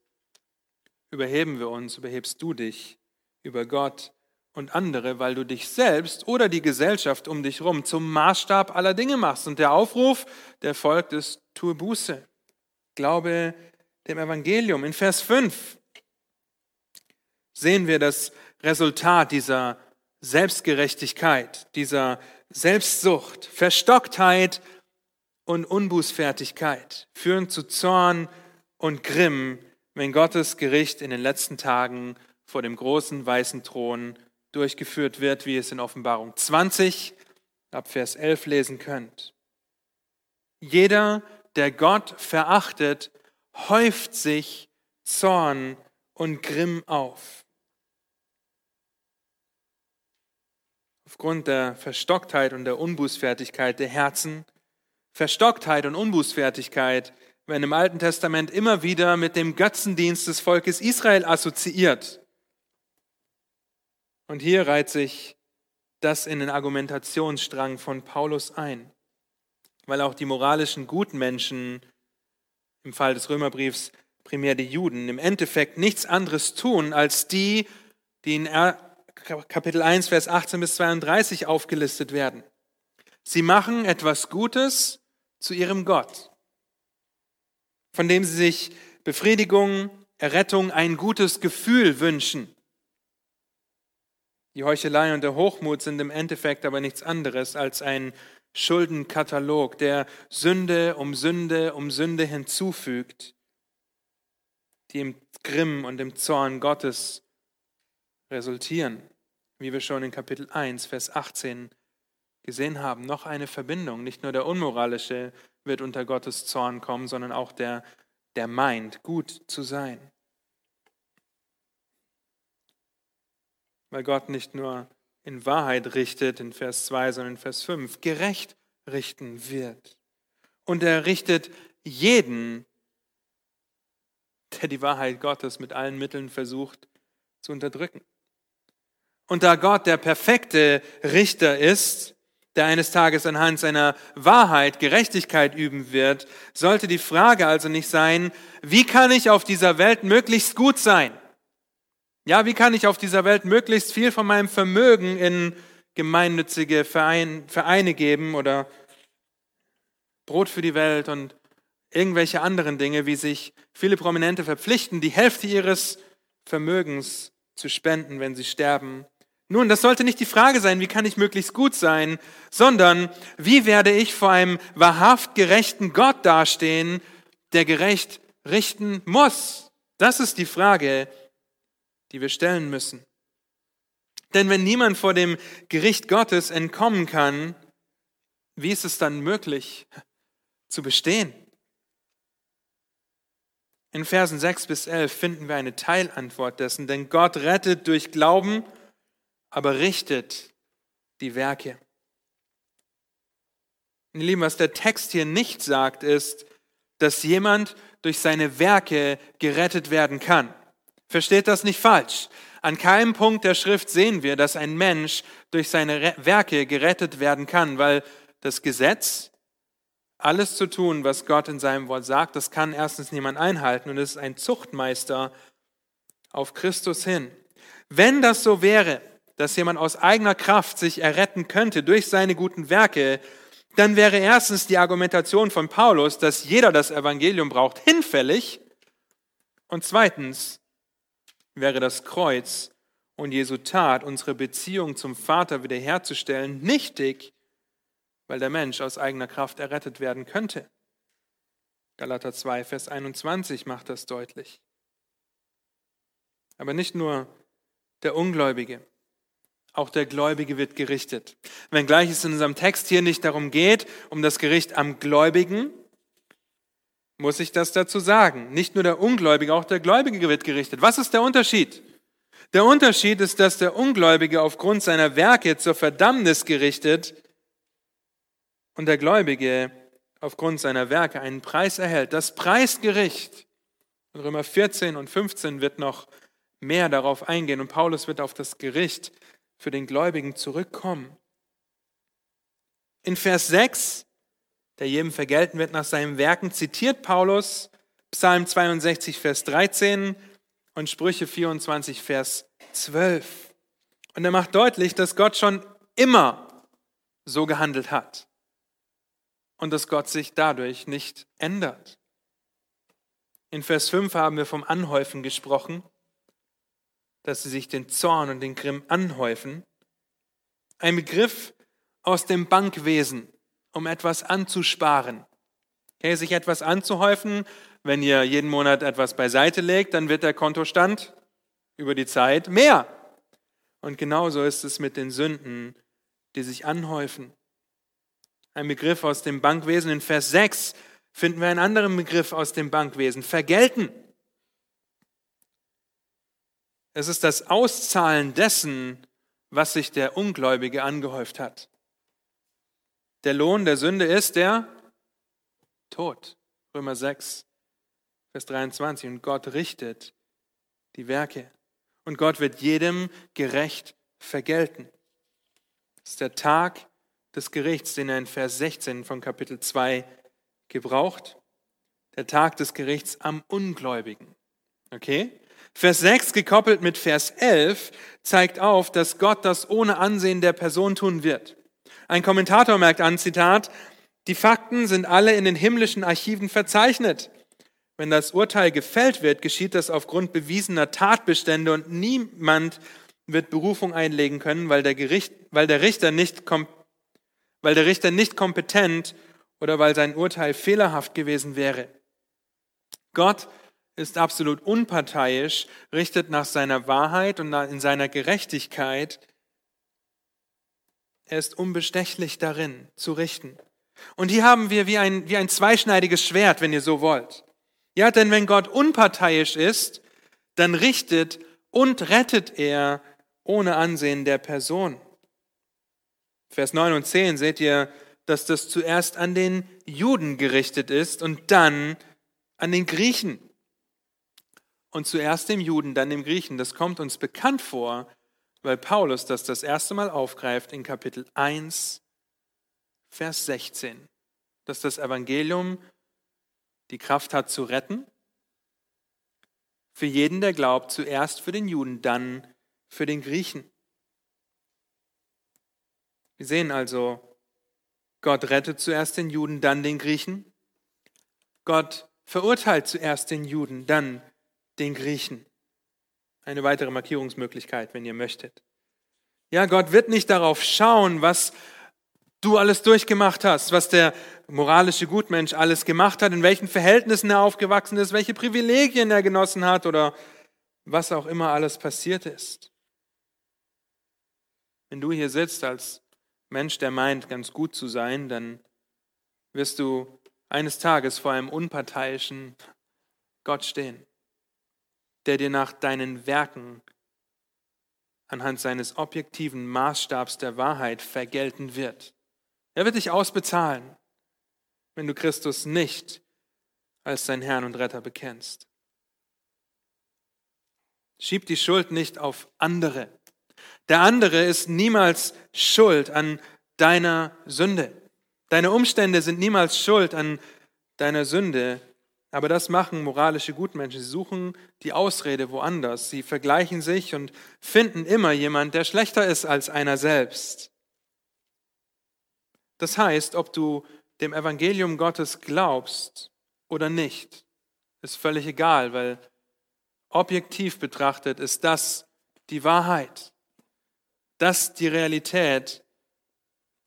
überheben wir uns, überhebst du dich über Gott und andere, weil du dich selbst oder die Gesellschaft um dich herum zum Maßstab aller Dinge machst. Und der Aufruf, der folgt, ist, tue Buße. Glaube dem Evangelium. In Vers 5 sehen wir das Resultat dieser Selbstgerechtigkeit, dieser Selbstsucht, Verstocktheit und Unbußfertigkeit führen zu Zorn und Grimm wenn Gottes Gericht in den letzten Tagen vor dem großen weißen Thron durchgeführt wird, wie es in Offenbarung 20 ab Vers 11 lesen könnt. Jeder, der Gott verachtet, häuft sich Zorn und Grimm auf. Aufgrund der Verstocktheit und der Unbußfertigkeit der Herzen, Verstocktheit und Unbußfertigkeit werden im Alten Testament immer wieder mit dem Götzendienst des Volkes Israel assoziiert. Und hier reiht sich das in den Argumentationsstrang von Paulus ein, weil auch die moralischen guten Menschen, im Fall des Römerbriefs primär die Juden, im Endeffekt nichts anderes tun als die, die in Kapitel 1, Vers 18 bis 32 aufgelistet werden. Sie machen etwas Gutes zu ihrem Gott von dem sie sich Befriedigung, Errettung, ein gutes Gefühl wünschen. Die Heuchelei und der Hochmut sind im Endeffekt aber nichts anderes als ein Schuldenkatalog, der Sünde um Sünde um Sünde hinzufügt, die im Grimm und im Zorn Gottes resultieren, wie wir schon in Kapitel 1, Vers 18 gesehen haben. Noch eine Verbindung. Nicht nur der Unmoralische wird unter Gottes Zorn kommen, sondern auch der, der meint, gut zu sein. Weil Gott nicht nur in Wahrheit richtet, in Vers 2, sondern in Vers 5, gerecht richten wird. Und er richtet jeden, der die Wahrheit Gottes mit allen Mitteln versucht zu unterdrücken. Und da Gott der perfekte Richter ist, der eines Tages anhand seiner Wahrheit Gerechtigkeit üben wird, sollte die Frage also nicht sein, wie kann ich auf dieser Welt möglichst gut sein? Ja, wie kann ich auf dieser Welt möglichst viel von meinem Vermögen in gemeinnützige Vereine geben oder Brot für die Welt und irgendwelche anderen Dinge, wie sich viele Prominente verpflichten, die Hälfte ihres Vermögens zu spenden, wenn sie sterben. Nun, das sollte nicht die Frage sein, wie kann ich möglichst gut sein, sondern wie werde ich vor einem wahrhaft gerechten Gott dastehen, der gerecht richten muss? Das ist die Frage, die wir stellen müssen. Denn wenn niemand vor dem Gericht Gottes entkommen kann, wie ist es dann möglich zu bestehen? In Versen 6 bis 11 finden wir eine Teilantwort dessen, denn Gott rettet durch Glauben, aber richtet die Werke. Meine Lieben, was der Text hier nicht sagt, ist, dass jemand durch seine Werke gerettet werden kann. Versteht das nicht falsch. An keinem Punkt der Schrift sehen wir, dass ein Mensch durch seine Werke gerettet werden kann, weil das Gesetz alles zu tun, was Gott in seinem Wort sagt, das kann erstens niemand einhalten und es ist ein Zuchtmeister auf Christus hin. Wenn das so wäre, dass jemand aus eigener Kraft sich erretten könnte durch seine guten Werke, dann wäre erstens die Argumentation von Paulus, dass jeder das Evangelium braucht, hinfällig. Und zweitens wäre das Kreuz und Jesu Tat, unsere Beziehung zum Vater wiederherzustellen, nichtig, weil der Mensch aus eigener Kraft errettet werden könnte. Galater 2, Vers 21 macht das deutlich. Aber nicht nur der Ungläubige, auch der Gläubige wird gerichtet. Wenngleich es in unserem Text hier nicht darum geht, um das Gericht am Gläubigen, muss ich das dazu sagen. Nicht nur der Ungläubige, auch der Gläubige wird gerichtet. Was ist der Unterschied? Der Unterschied ist, dass der Ungläubige aufgrund seiner Werke zur Verdammnis gerichtet und der Gläubige aufgrund seiner Werke einen Preis erhält. Das Preisgericht in Römer 14 und 15 wird noch mehr darauf eingehen und Paulus wird auf das Gericht für den Gläubigen zurückkommen. In Vers 6, der jedem vergelten wird nach seinen Werken, zitiert Paulus Psalm 62, Vers 13 und Sprüche 24, Vers 12. Und er macht deutlich, dass Gott schon immer so gehandelt hat und dass Gott sich dadurch nicht ändert. In Vers 5 haben wir vom Anhäufen gesprochen, dass sie sich den Zorn und den Grimm anhäufen. Ein Begriff aus dem Bankwesen, um etwas anzusparen. Okay, sich etwas anzuhäufen, wenn ihr jeden Monat etwas beiseite legt, dann wird der Kontostand über die Zeit mehr. Und genauso ist es mit den Sünden, die sich anhäufen ein Begriff aus dem Bankwesen. In Vers 6 finden wir einen anderen Begriff aus dem Bankwesen, vergelten. Es ist das Auszahlen dessen, was sich der Ungläubige angehäuft hat. Der Lohn der Sünde ist der Tod. Römer 6, Vers 23. Und Gott richtet die Werke. Und Gott wird jedem gerecht vergelten. Das ist der Tag des Gerichts, den er in Vers 16 von Kapitel 2 gebraucht. Der Tag des Gerichts am Ungläubigen. Okay? Vers 6 gekoppelt mit Vers 11 zeigt auf, dass Gott das ohne Ansehen der Person tun wird. Ein Kommentator merkt an, Zitat, die Fakten sind alle in den himmlischen Archiven verzeichnet. Wenn das Urteil gefällt wird, geschieht das aufgrund bewiesener Tatbestände und niemand wird Berufung einlegen können, weil der, Gericht, weil der Richter nicht weil der Richter nicht kompetent oder weil sein Urteil fehlerhaft gewesen wäre. Gott ist absolut unparteiisch, richtet nach seiner Wahrheit und in seiner Gerechtigkeit. Er ist unbestechlich darin, zu richten. Und hier haben wir wie ein, wie ein zweischneidiges Schwert, wenn ihr so wollt. Ja, denn wenn Gott unparteiisch ist, dann richtet und rettet er ohne Ansehen der Person. Vers 9 und 10 seht ihr, dass das zuerst an den Juden gerichtet ist und dann an den Griechen. Und zuerst dem Juden, dann dem Griechen. Das kommt uns bekannt vor, weil Paulus das das erste Mal aufgreift in Kapitel 1, Vers 16. Dass das Evangelium die Kraft hat zu retten. Für jeden, der glaubt, zuerst für den Juden, dann für den Griechen. Wir sehen also, Gott rettet zuerst den Juden, dann den Griechen. Gott verurteilt zuerst den Juden, dann den Griechen. Eine weitere Markierungsmöglichkeit, wenn ihr möchtet. Ja, Gott wird nicht darauf schauen, was du alles durchgemacht hast, was der moralische Gutmensch alles gemacht hat, in welchen Verhältnissen er aufgewachsen ist, welche Privilegien er genossen hat oder was auch immer alles passiert ist. Wenn du hier sitzt als Mensch, der meint, ganz gut zu sein, dann wirst du eines Tages vor einem unparteiischen Gott stehen, der dir nach deinen Werken anhand seines objektiven Maßstabs der Wahrheit vergelten wird. Er wird dich ausbezahlen, wenn du Christus nicht als dein Herrn und Retter bekennst. Schieb die Schuld nicht auf andere. Der andere ist niemals schuld an deiner Sünde. Deine Umstände sind niemals schuld an deiner Sünde. Aber das machen moralische Gutmenschen. Sie suchen die Ausrede woanders. Sie vergleichen sich und finden immer jemand, der schlechter ist als einer selbst. Das heißt, ob du dem Evangelium Gottes glaubst oder nicht, ist völlig egal, weil objektiv betrachtet ist das die Wahrheit. Das die Realität.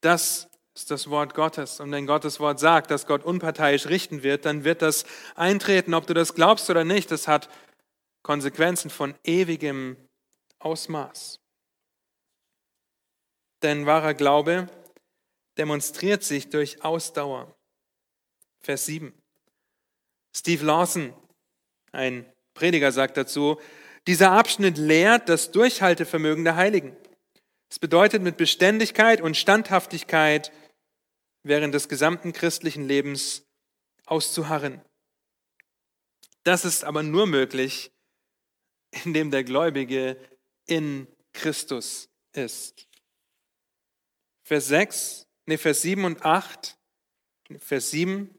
Das ist das Wort Gottes. Und wenn Gottes Wort sagt, dass Gott unparteiisch richten wird, dann wird das eintreten, ob du das glaubst oder nicht. Das hat Konsequenzen von ewigem Ausmaß. Denn wahrer Glaube demonstriert sich durch Ausdauer. Vers 7. Steve Lawson, ein Prediger, sagt dazu, dieser Abschnitt lehrt das Durchhaltevermögen der Heiligen. Es bedeutet mit Beständigkeit und Standhaftigkeit während des gesamten christlichen Lebens auszuharren. Das ist aber nur möglich, indem der Gläubige in Christus ist. Vers 6 nee, Vers 7 und 8, Vers 7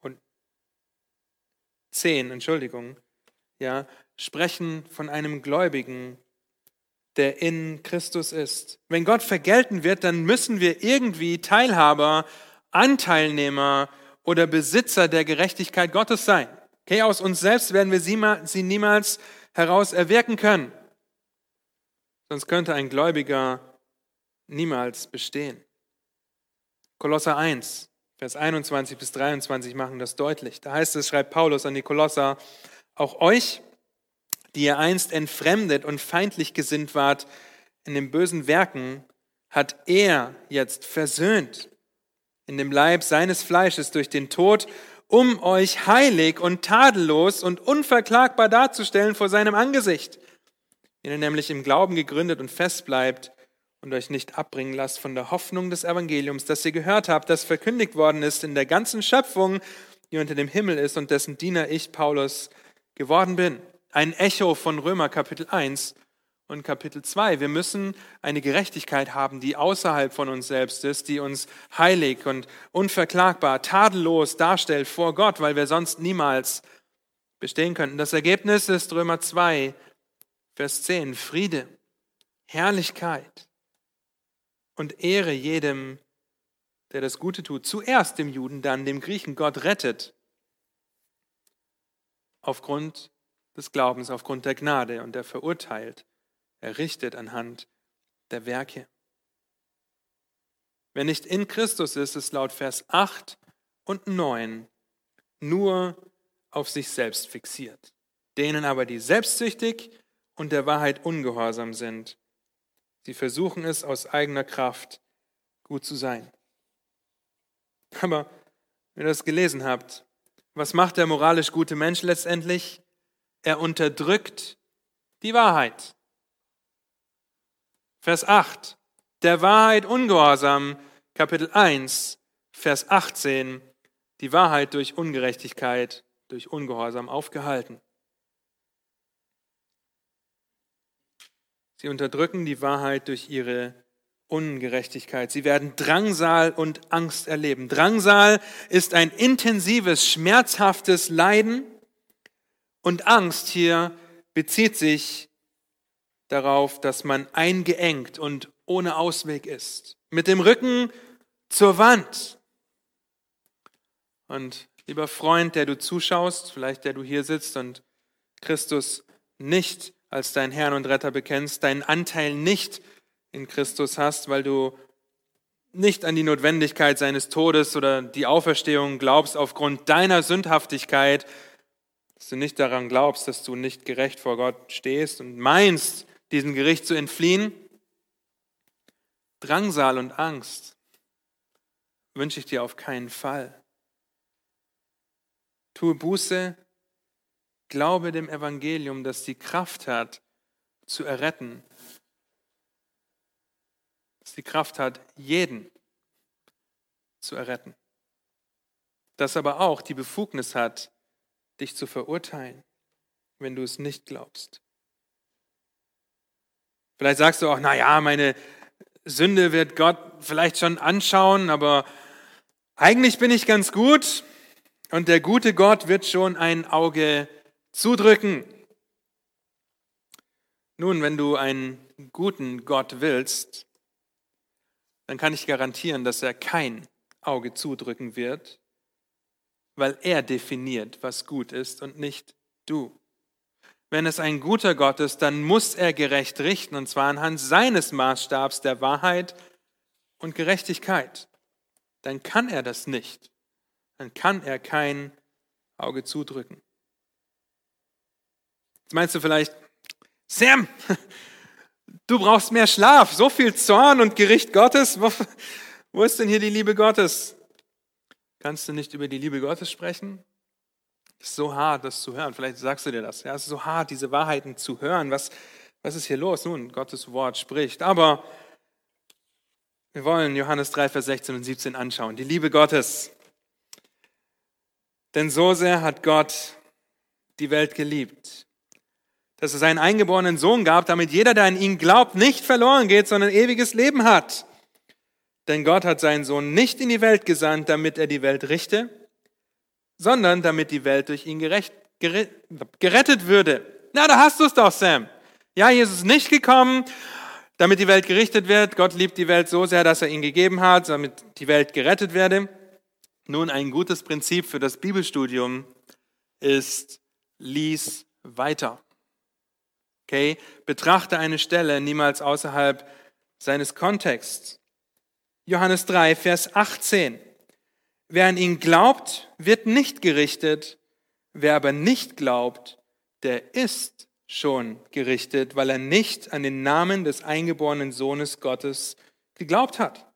und 10, Entschuldigung, ja, sprechen von einem Gläubigen, der in Christus ist. Wenn Gott vergelten wird, dann müssen wir irgendwie Teilhaber, Anteilnehmer oder Besitzer der Gerechtigkeit Gottes sein. Okay, aus uns selbst werden wir sie niemals heraus erwirken können. Sonst könnte ein Gläubiger niemals bestehen. Kolosser 1, Vers 21 bis 23 machen das deutlich. Da heißt es, schreibt Paulus an die Kolosser, auch euch, die ihr einst entfremdet und feindlich gesinnt wart in den bösen Werken, hat er jetzt versöhnt in dem Leib seines Fleisches durch den Tod, um euch heilig und tadellos und unverklagbar darzustellen vor seinem Angesicht. Wenn ihr nämlich im Glauben gegründet und fest bleibt, und euch nicht abbringen lasst von der Hoffnung des Evangeliums, das ihr gehört habt, das verkündigt worden ist in der ganzen Schöpfung, die unter dem Himmel ist und dessen Diener ich, Paulus, geworden bin. Ein Echo von Römer Kapitel 1 und Kapitel 2. Wir müssen eine Gerechtigkeit haben, die außerhalb von uns selbst ist, die uns heilig und unverklagbar, tadellos darstellt vor Gott, weil wir sonst niemals bestehen könnten. Das Ergebnis ist Römer 2, Vers 10. Friede, Herrlichkeit, und Ehre jedem, der das Gute tut. Zuerst dem Juden, dann dem Griechen. Gott rettet aufgrund des Glaubens, aufgrund der Gnade und er verurteilt, er richtet anhand der Werke. Wer nicht in Christus ist, ist laut Vers 8 und 9 nur auf sich selbst fixiert. denen aber, die selbstsüchtig und der Wahrheit ungehorsam sind. Sie versuchen es aus eigener Kraft, gut zu sein. Aber wenn ihr das gelesen habt, was macht der moralisch gute Mensch letztendlich? Er unterdrückt die Wahrheit. Vers 8. Der Wahrheit ungehorsam, Kapitel 1, Vers 18. Die Wahrheit durch Ungerechtigkeit, durch Ungehorsam aufgehalten. Sie unterdrücken die Wahrheit durch ihre Ungerechtigkeit. Sie werden Drangsal und Angst erleben. Drangsal ist ein intensives, schmerzhaftes Leiden und Angst hier bezieht sich darauf, dass man eingeengt und ohne Ausweg ist. Mit dem Rücken zur Wand. Und lieber Freund, der du zuschaust, vielleicht der du hier sitzt und Christus nicht als dein Herrn und Retter bekennst, deinen Anteil nicht in Christus hast, weil du nicht an die Notwendigkeit seines Todes oder die Auferstehung glaubst aufgrund deiner Sündhaftigkeit, dass du nicht daran glaubst, dass du nicht gerecht vor Gott stehst und meinst, diesem Gericht zu entfliehen, Drangsal und Angst wünsche ich dir auf keinen Fall. Tue Buße, glaube dem Evangelium, das die Kraft hat, zu erretten, das die Kraft hat, jeden zu erretten, das aber auch die Befugnis hat, dich zu verurteilen, wenn du es nicht glaubst. Vielleicht sagst du auch, na ja, meine Sünde wird Gott vielleicht schon anschauen, aber eigentlich bin ich ganz gut und der gute Gott wird schon ein Auge zudrücken. Nun, wenn du einen guten Gott willst, dann kann ich garantieren, dass er kein Auge zudrücken wird, weil er definiert, was gut ist und nicht du. Wenn es ein guter Gott ist, dann muss er gerecht richten, und zwar anhand seines Maßstabs der Wahrheit und Gerechtigkeit. Dann kann er das nicht. Dann kann er kein Auge zudrücken. Jetzt meinst du vielleicht, Sam, du brauchst mehr Schlaf, so viel Zorn und Gericht Gottes. Wo, wo ist denn hier die Liebe Gottes? Kannst du nicht über die Liebe Gottes sprechen? Es ist so hart, das zu hören. Vielleicht sagst du dir das. Ja, es ist so hart, diese Wahrheiten zu hören. Was, was ist hier los? Nun, Gottes Wort spricht. Aber wir wollen Johannes 3, Vers 16 und 17 anschauen. Die Liebe Gottes. Denn so sehr hat Gott die Welt geliebt, dass er seinen eingeborenen Sohn gab, damit jeder, der an ihn glaubt, nicht verloren geht, sondern ewiges Leben hat. Denn Gott hat seinen Sohn nicht in die Welt gesandt, damit er die Welt richte, sondern damit die Welt durch ihn gerecht, gerettet würde. Na, da hast du es doch, Sam. Ja, Jesus ist nicht gekommen, damit die Welt gerichtet wird. Gott liebt die Welt so sehr, dass er ihn gegeben hat, damit die Welt gerettet werde. Nun, ein gutes Prinzip für das Bibelstudium ist, lies weiter. Okay? Betrachte eine Stelle niemals außerhalb seines Kontexts. Johannes 3, Vers 18. Wer an ihn glaubt, wird nicht gerichtet. Wer aber nicht glaubt, der ist schon gerichtet, weil er nicht an den Namen des eingeborenen Sohnes Gottes geglaubt hat.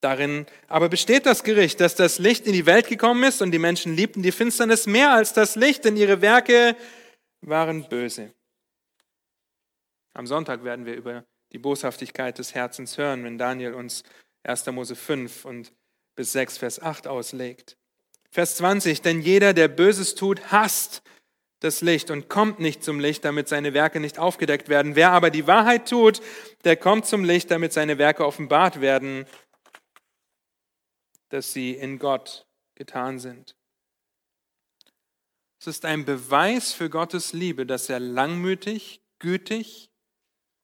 Darin aber besteht das Gericht, dass das Licht in die Welt gekommen ist und die Menschen liebten die Finsternis mehr als das Licht, denn ihre Werke waren böse. Am Sonntag werden wir über die Boshaftigkeit des Herzens hören, wenn Daniel uns 1. Mose 5 und bis 6, Vers 8 auslegt. Vers 20, denn jeder, der Böses tut, hasst das Licht und kommt nicht zum Licht, damit seine Werke nicht aufgedeckt werden. Wer aber die Wahrheit tut, der kommt zum Licht, damit seine Werke offenbart werden, dass sie in Gott getan sind. Es ist ein Beweis für Gottes Liebe, dass er langmütig, gütig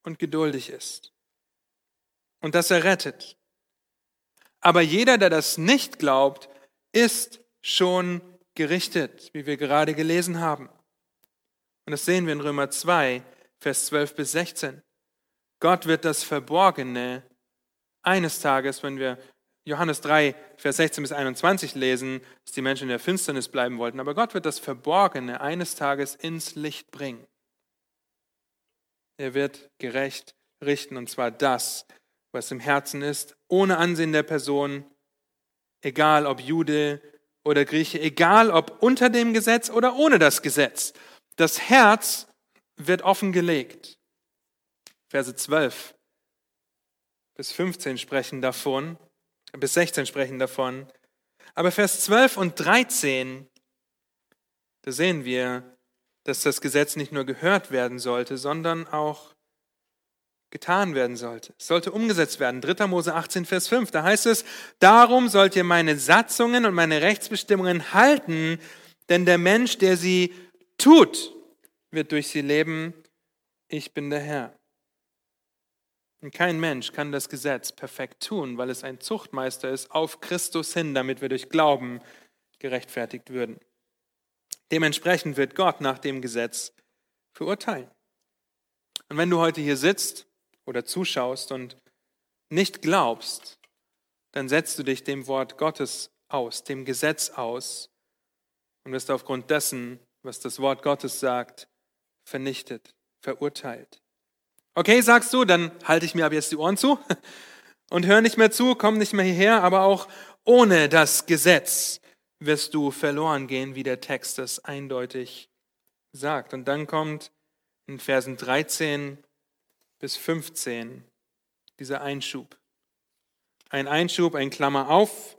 und geduldig ist und dass er rettet. Aber jeder, der das nicht glaubt, ist schon gerichtet, wie wir gerade gelesen haben. Und das sehen wir in Römer 2, Vers 12 bis 16. Gott wird das Verborgene eines Tages, wenn wir Johannes 3, Vers 16 bis 21 lesen, dass die Menschen in der Finsternis bleiben wollten. Aber Gott wird das Verborgene eines Tages ins Licht bringen. Er wird gerecht richten, und zwar das, was im Herzen ist, ohne Ansehen der Person, egal ob Jude oder Grieche, egal ob unter dem Gesetz oder ohne das Gesetz. Das Herz wird offengelegt. Verse 12 bis 15 sprechen davon, bis 16 sprechen davon. Aber Vers 12 und 13, da sehen wir, dass das Gesetz nicht nur gehört werden sollte, sondern auch getan werden sollte. Es sollte umgesetzt werden. 3. Mose 18, Vers 5, da heißt es, darum sollt ihr meine Satzungen und meine Rechtsbestimmungen halten, denn der Mensch, der sie tut, wird durch sie leben. Ich bin der Herr. Und kein Mensch kann das Gesetz perfekt tun, weil es ein Zuchtmeister ist, auf Christus hin, damit wir durch Glauben gerechtfertigt würden. Dementsprechend wird Gott nach dem Gesetz verurteilen. Und wenn du heute hier sitzt oder zuschaust und nicht glaubst, dann setzt du dich dem Wort Gottes aus, dem Gesetz aus und wirst aufgrund dessen, was das Wort Gottes sagt, vernichtet, verurteilt. Okay, sagst du, dann halte ich mir ab jetzt die Ohren zu und hör nicht mehr zu, komm nicht mehr hierher, aber auch ohne das Gesetz wirst du verloren gehen, wie der Text das eindeutig sagt. Und dann kommt in Versen 13 bis 15 dieser Einschub. Ein Einschub, ein Klammer auf,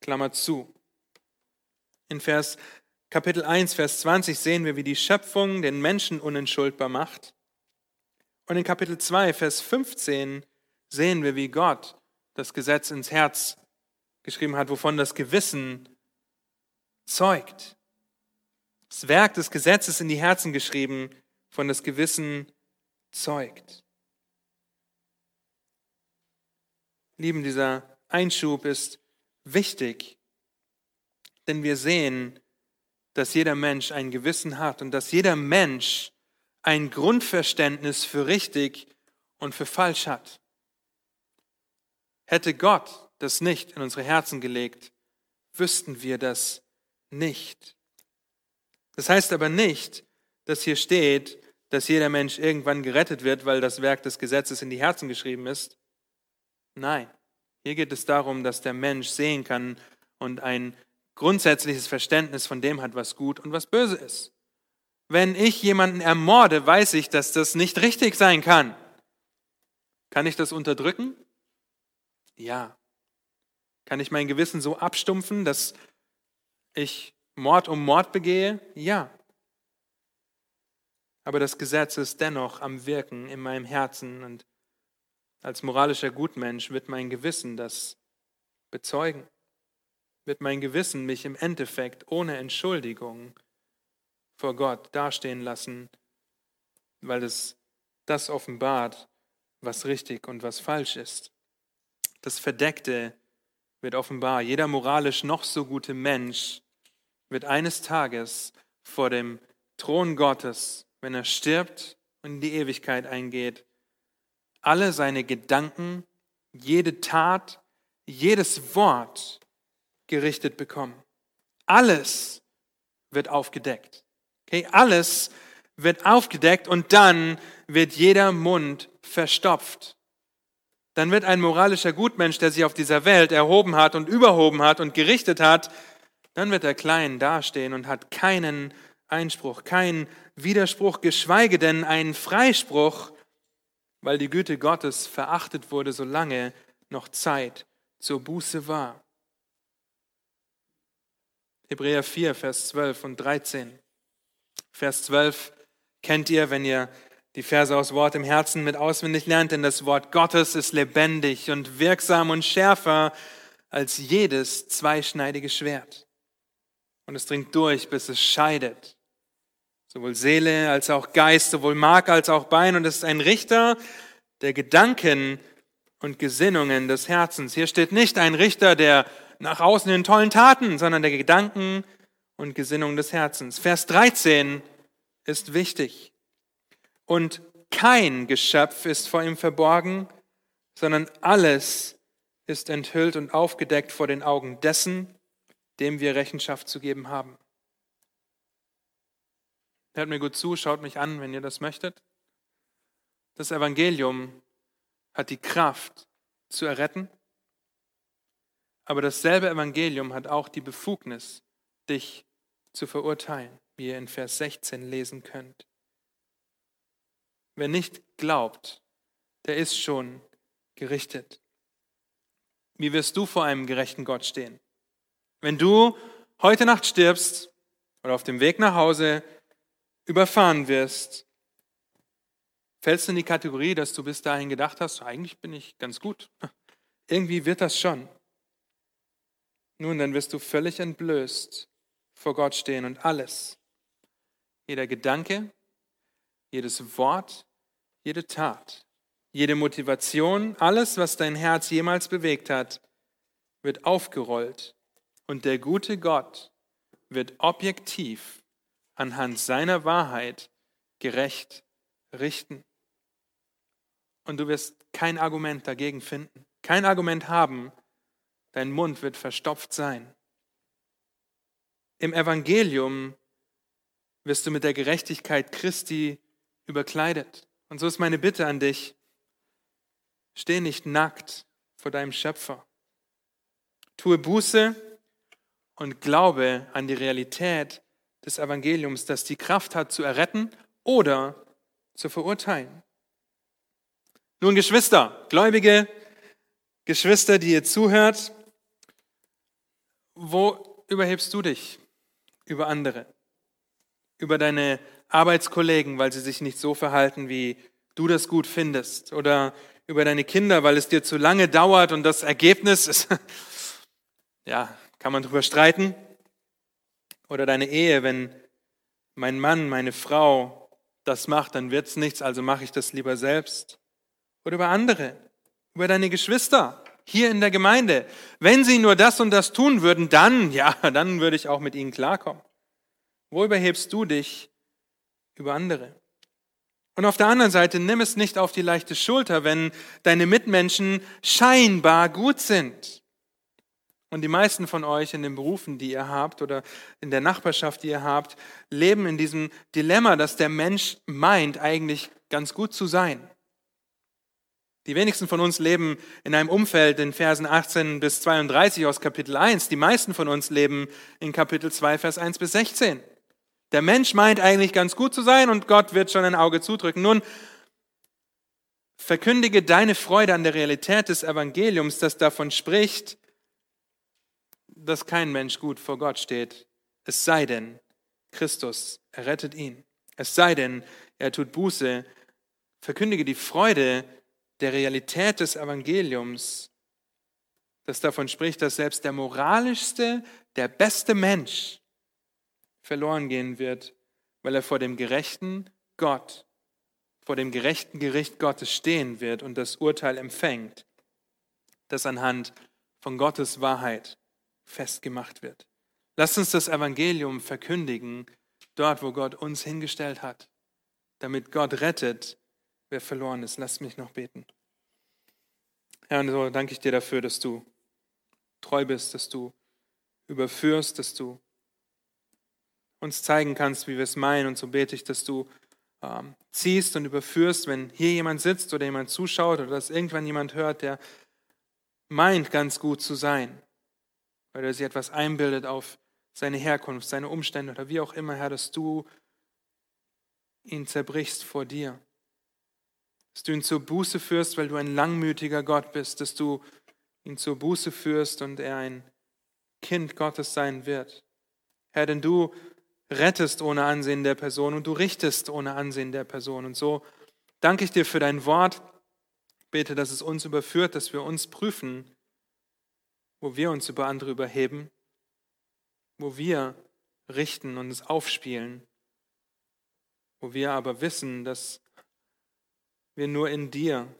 Klammer zu. In Vers Kapitel 1, Vers 20 sehen wir, wie die Schöpfung den Menschen unentschuldbar macht. Und in Kapitel 2, Vers 15 sehen wir, wie Gott das Gesetz ins Herz geschrieben hat, wovon das Gewissen zeugt. Das Werk des Gesetzes in die Herzen geschrieben, von das Gewissen zeugt. Lieben, dieser Einschub ist wichtig, denn wir sehen, dass jeder Mensch ein Gewissen hat und dass jeder Mensch ein Grundverständnis für richtig und für falsch hat. Hätte Gott das nicht in unsere Herzen gelegt, wüssten wir das nicht. Das heißt aber nicht, dass hier steht, dass jeder Mensch irgendwann gerettet wird, weil das Werk des Gesetzes in die Herzen geschrieben ist. Nein, hier geht es darum, dass der Mensch sehen kann und ein grundsätzliches Verständnis von dem hat, was gut und was böse ist. Wenn ich jemanden ermorde, weiß ich, dass das nicht richtig sein kann. Kann ich das unterdrücken? Ja. Kann ich mein Gewissen so abstumpfen, dass ich Mord um Mord begehe? Ja. Aber das Gesetz ist dennoch am Wirken in meinem Herzen und als moralischer Gutmensch wird mein Gewissen das bezeugen. Wird mein Gewissen mich im Endeffekt ohne Entschuldigung vor Gott dastehen lassen, weil es das offenbart, was richtig und was falsch ist. Das Verdeckte wird offenbar. Jeder moralisch noch so gute Mensch wird eines Tages vor dem Thron Gottes, wenn er stirbt und in die Ewigkeit eingeht, alle seine Gedanken, jede Tat, jedes Wort gerichtet bekommen. Alles wird aufgedeckt. Okay, alles wird aufgedeckt und dann wird jeder Mund verstopft. Dann wird ein moralischer Gutmensch, der sich auf dieser Welt erhoben hat und überhoben hat und gerichtet hat, dann wird er klein dastehen und hat keinen Einspruch, keinen Widerspruch, geschweige denn einen Freispruch, weil die Güte Gottes verachtet wurde, solange noch Zeit zur Buße war. Hebräer 4, Vers 12 und 13. Vers 12 kennt ihr, wenn ihr die Verse aus Wort im Herzen mit auswendig lernt, denn das Wort Gottes ist lebendig und wirksam und schärfer als jedes zweischneidige Schwert. Und es dringt durch, bis es scheidet. Sowohl Seele als auch Geist, sowohl Mark als auch Bein. Und es ist ein Richter der Gedanken und Gesinnungen des Herzens. Hier steht nicht ein Richter der nach außen in tollen Taten, sondern der Gedanken und Gesinnung des Herzens. Vers 13 ist wichtig. Und kein Geschöpf ist vor ihm verborgen, sondern alles ist enthüllt und aufgedeckt vor den Augen dessen, dem wir Rechenschaft zu geben haben. Hört mir gut zu, schaut mich an, wenn ihr das möchtet. Das Evangelium hat die Kraft zu erretten, aber dasselbe Evangelium hat auch die Befugnis, dich zu verurteilen, wie ihr in Vers 16 lesen könnt. Wer nicht glaubt, der ist schon gerichtet. Wie wirst du vor einem gerechten Gott stehen? Wenn du heute Nacht stirbst oder auf dem Weg nach Hause überfahren wirst, fällst du in die Kategorie, dass du bis dahin gedacht hast, eigentlich bin ich ganz gut. Irgendwie wird das schon. Nun, dann wirst du völlig entblößt vor Gott stehen und alles, jeder Gedanke, jedes Wort, jede Tat, jede Motivation, alles, was dein Herz jemals bewegt hat, wird aufgerollt und der gute Gott wird objektiv anhand seiner Wahrheit gerecht richten. Und du wirst kein Argument dagegen finden, kein Argument haben, dein Mund wird verstopft sein. Im Evangelium wirst du mit der Gerechtigkeit Christi überkleidet. Und so ist meine Bitte an dich, steh nicht nackt vor deinem Schöpfer. Tue Buße und glaube an die Realität des Evangeliums, das die Kraft hat zu erretten oder zu verurteilen. Nun, Geschwister, gläubige Geschwister, die ihr zuhört, wo überhebst du dich über andere? Über deine Arbeitskollegen, weil sie sich nicht so verhalten, wie du das gut findest. Oder über deine Kinder, weil es dir zu lange dauert und das Ergebnis ist, ja, kann man drüber streiten. Oder deine Ehe, wenn mein Mann, meine Frau das macht, dann wird es nichts, also mache ich das lieber selbst. Oder über andere, über deine Geschwister hier in der Gemeinde. Wenn sie nur das und das tun würden, dann, ja, dann würde ich auch mit ihnen klarkommen. Wo überhebst du dich über andere. Und auf der anderen Seite, nimm es nicht auf die leichte Schulter, wenn deine Mitmenschen scheinbar gut sind. Und die meisten von euch in den Berufen, die ihr habt oder in der Nachbarschaft, die ihr habt, leben in diesem Dilemma, dass der Mensch meint, eigentlich ganz gut zu sein. Die wenigsten von uns leben in einem Umfeld in Versen 18 bis 32 aus Kapitel 1. Die meisten von uns leben in Kapitel 2, Vers 1 bis 16. Der Mensch meint eigentlich ganz gut zu sein und Gott wird schon ein Auge zudrücken. Nun, verkündige deine Freude an der Realität des Evangeliums, das davon spricht, dass kein Mensch gut vor Gott steht, es sei denn, Christus errettet ihn. Es sei denn, er tut Buße. Verkündige die Freude der Realität des Evangeliums, das davon spricht, dass selbst der moralischste, der beste Mensch verloren gehen wird, weil er vor dem gerechten Gott, vor dem gerechten Gericht Gottes stehen wird und das Urteil empfängt, das anhand von Gottes Wahrheit festgemacht wird. Lasst uns das Evangelium verkündigen, dort, wo Gott uns hingestellt hat, damit Gott rettet, wer verloren ist. Lasst mich noch beten. Herr, und so danke ich dir dafür, dass du treu bist, dass du überführst, dass du uns zeigen kannst, wie wir es meinen. Und so bete ich, dass du ähm, ziehst und überführst, wenn hier jemand sitzt oder jemand zuschaut oder dass irgendwann jemand hört, der meint, ganz gut zu sein, weil er sich etwas einbildet auf seine Herkunft, seine Umstände oder wie auch immer, Herr, dass du ihn zerbrichst vor dir. Dass du ihn zur Buße führst, weil du ein langmütiger Gott bist, dass du ihn zur Buße führst und er ein Kind Gottes sein wird. Herr, denn du rettest ohne Ansehen der Person und du richtest ohne Ansehen der Person. Und so danke ich dir für dein Wort. Bete, dass es uns überführt, dass wir uns prüfen, wo wir uns über andere überheben, wo wir richten und es aufspielen, wo wir aber wissen, dass wir nur in dir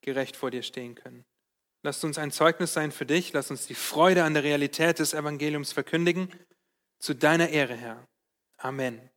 gerecht vor dir stehen können. Lass uns ein Zeugnis sein für dich, lass uns die Freude an der Realität des Evangeliums verkündigen, zu deiner Ehre, Herr. Amen.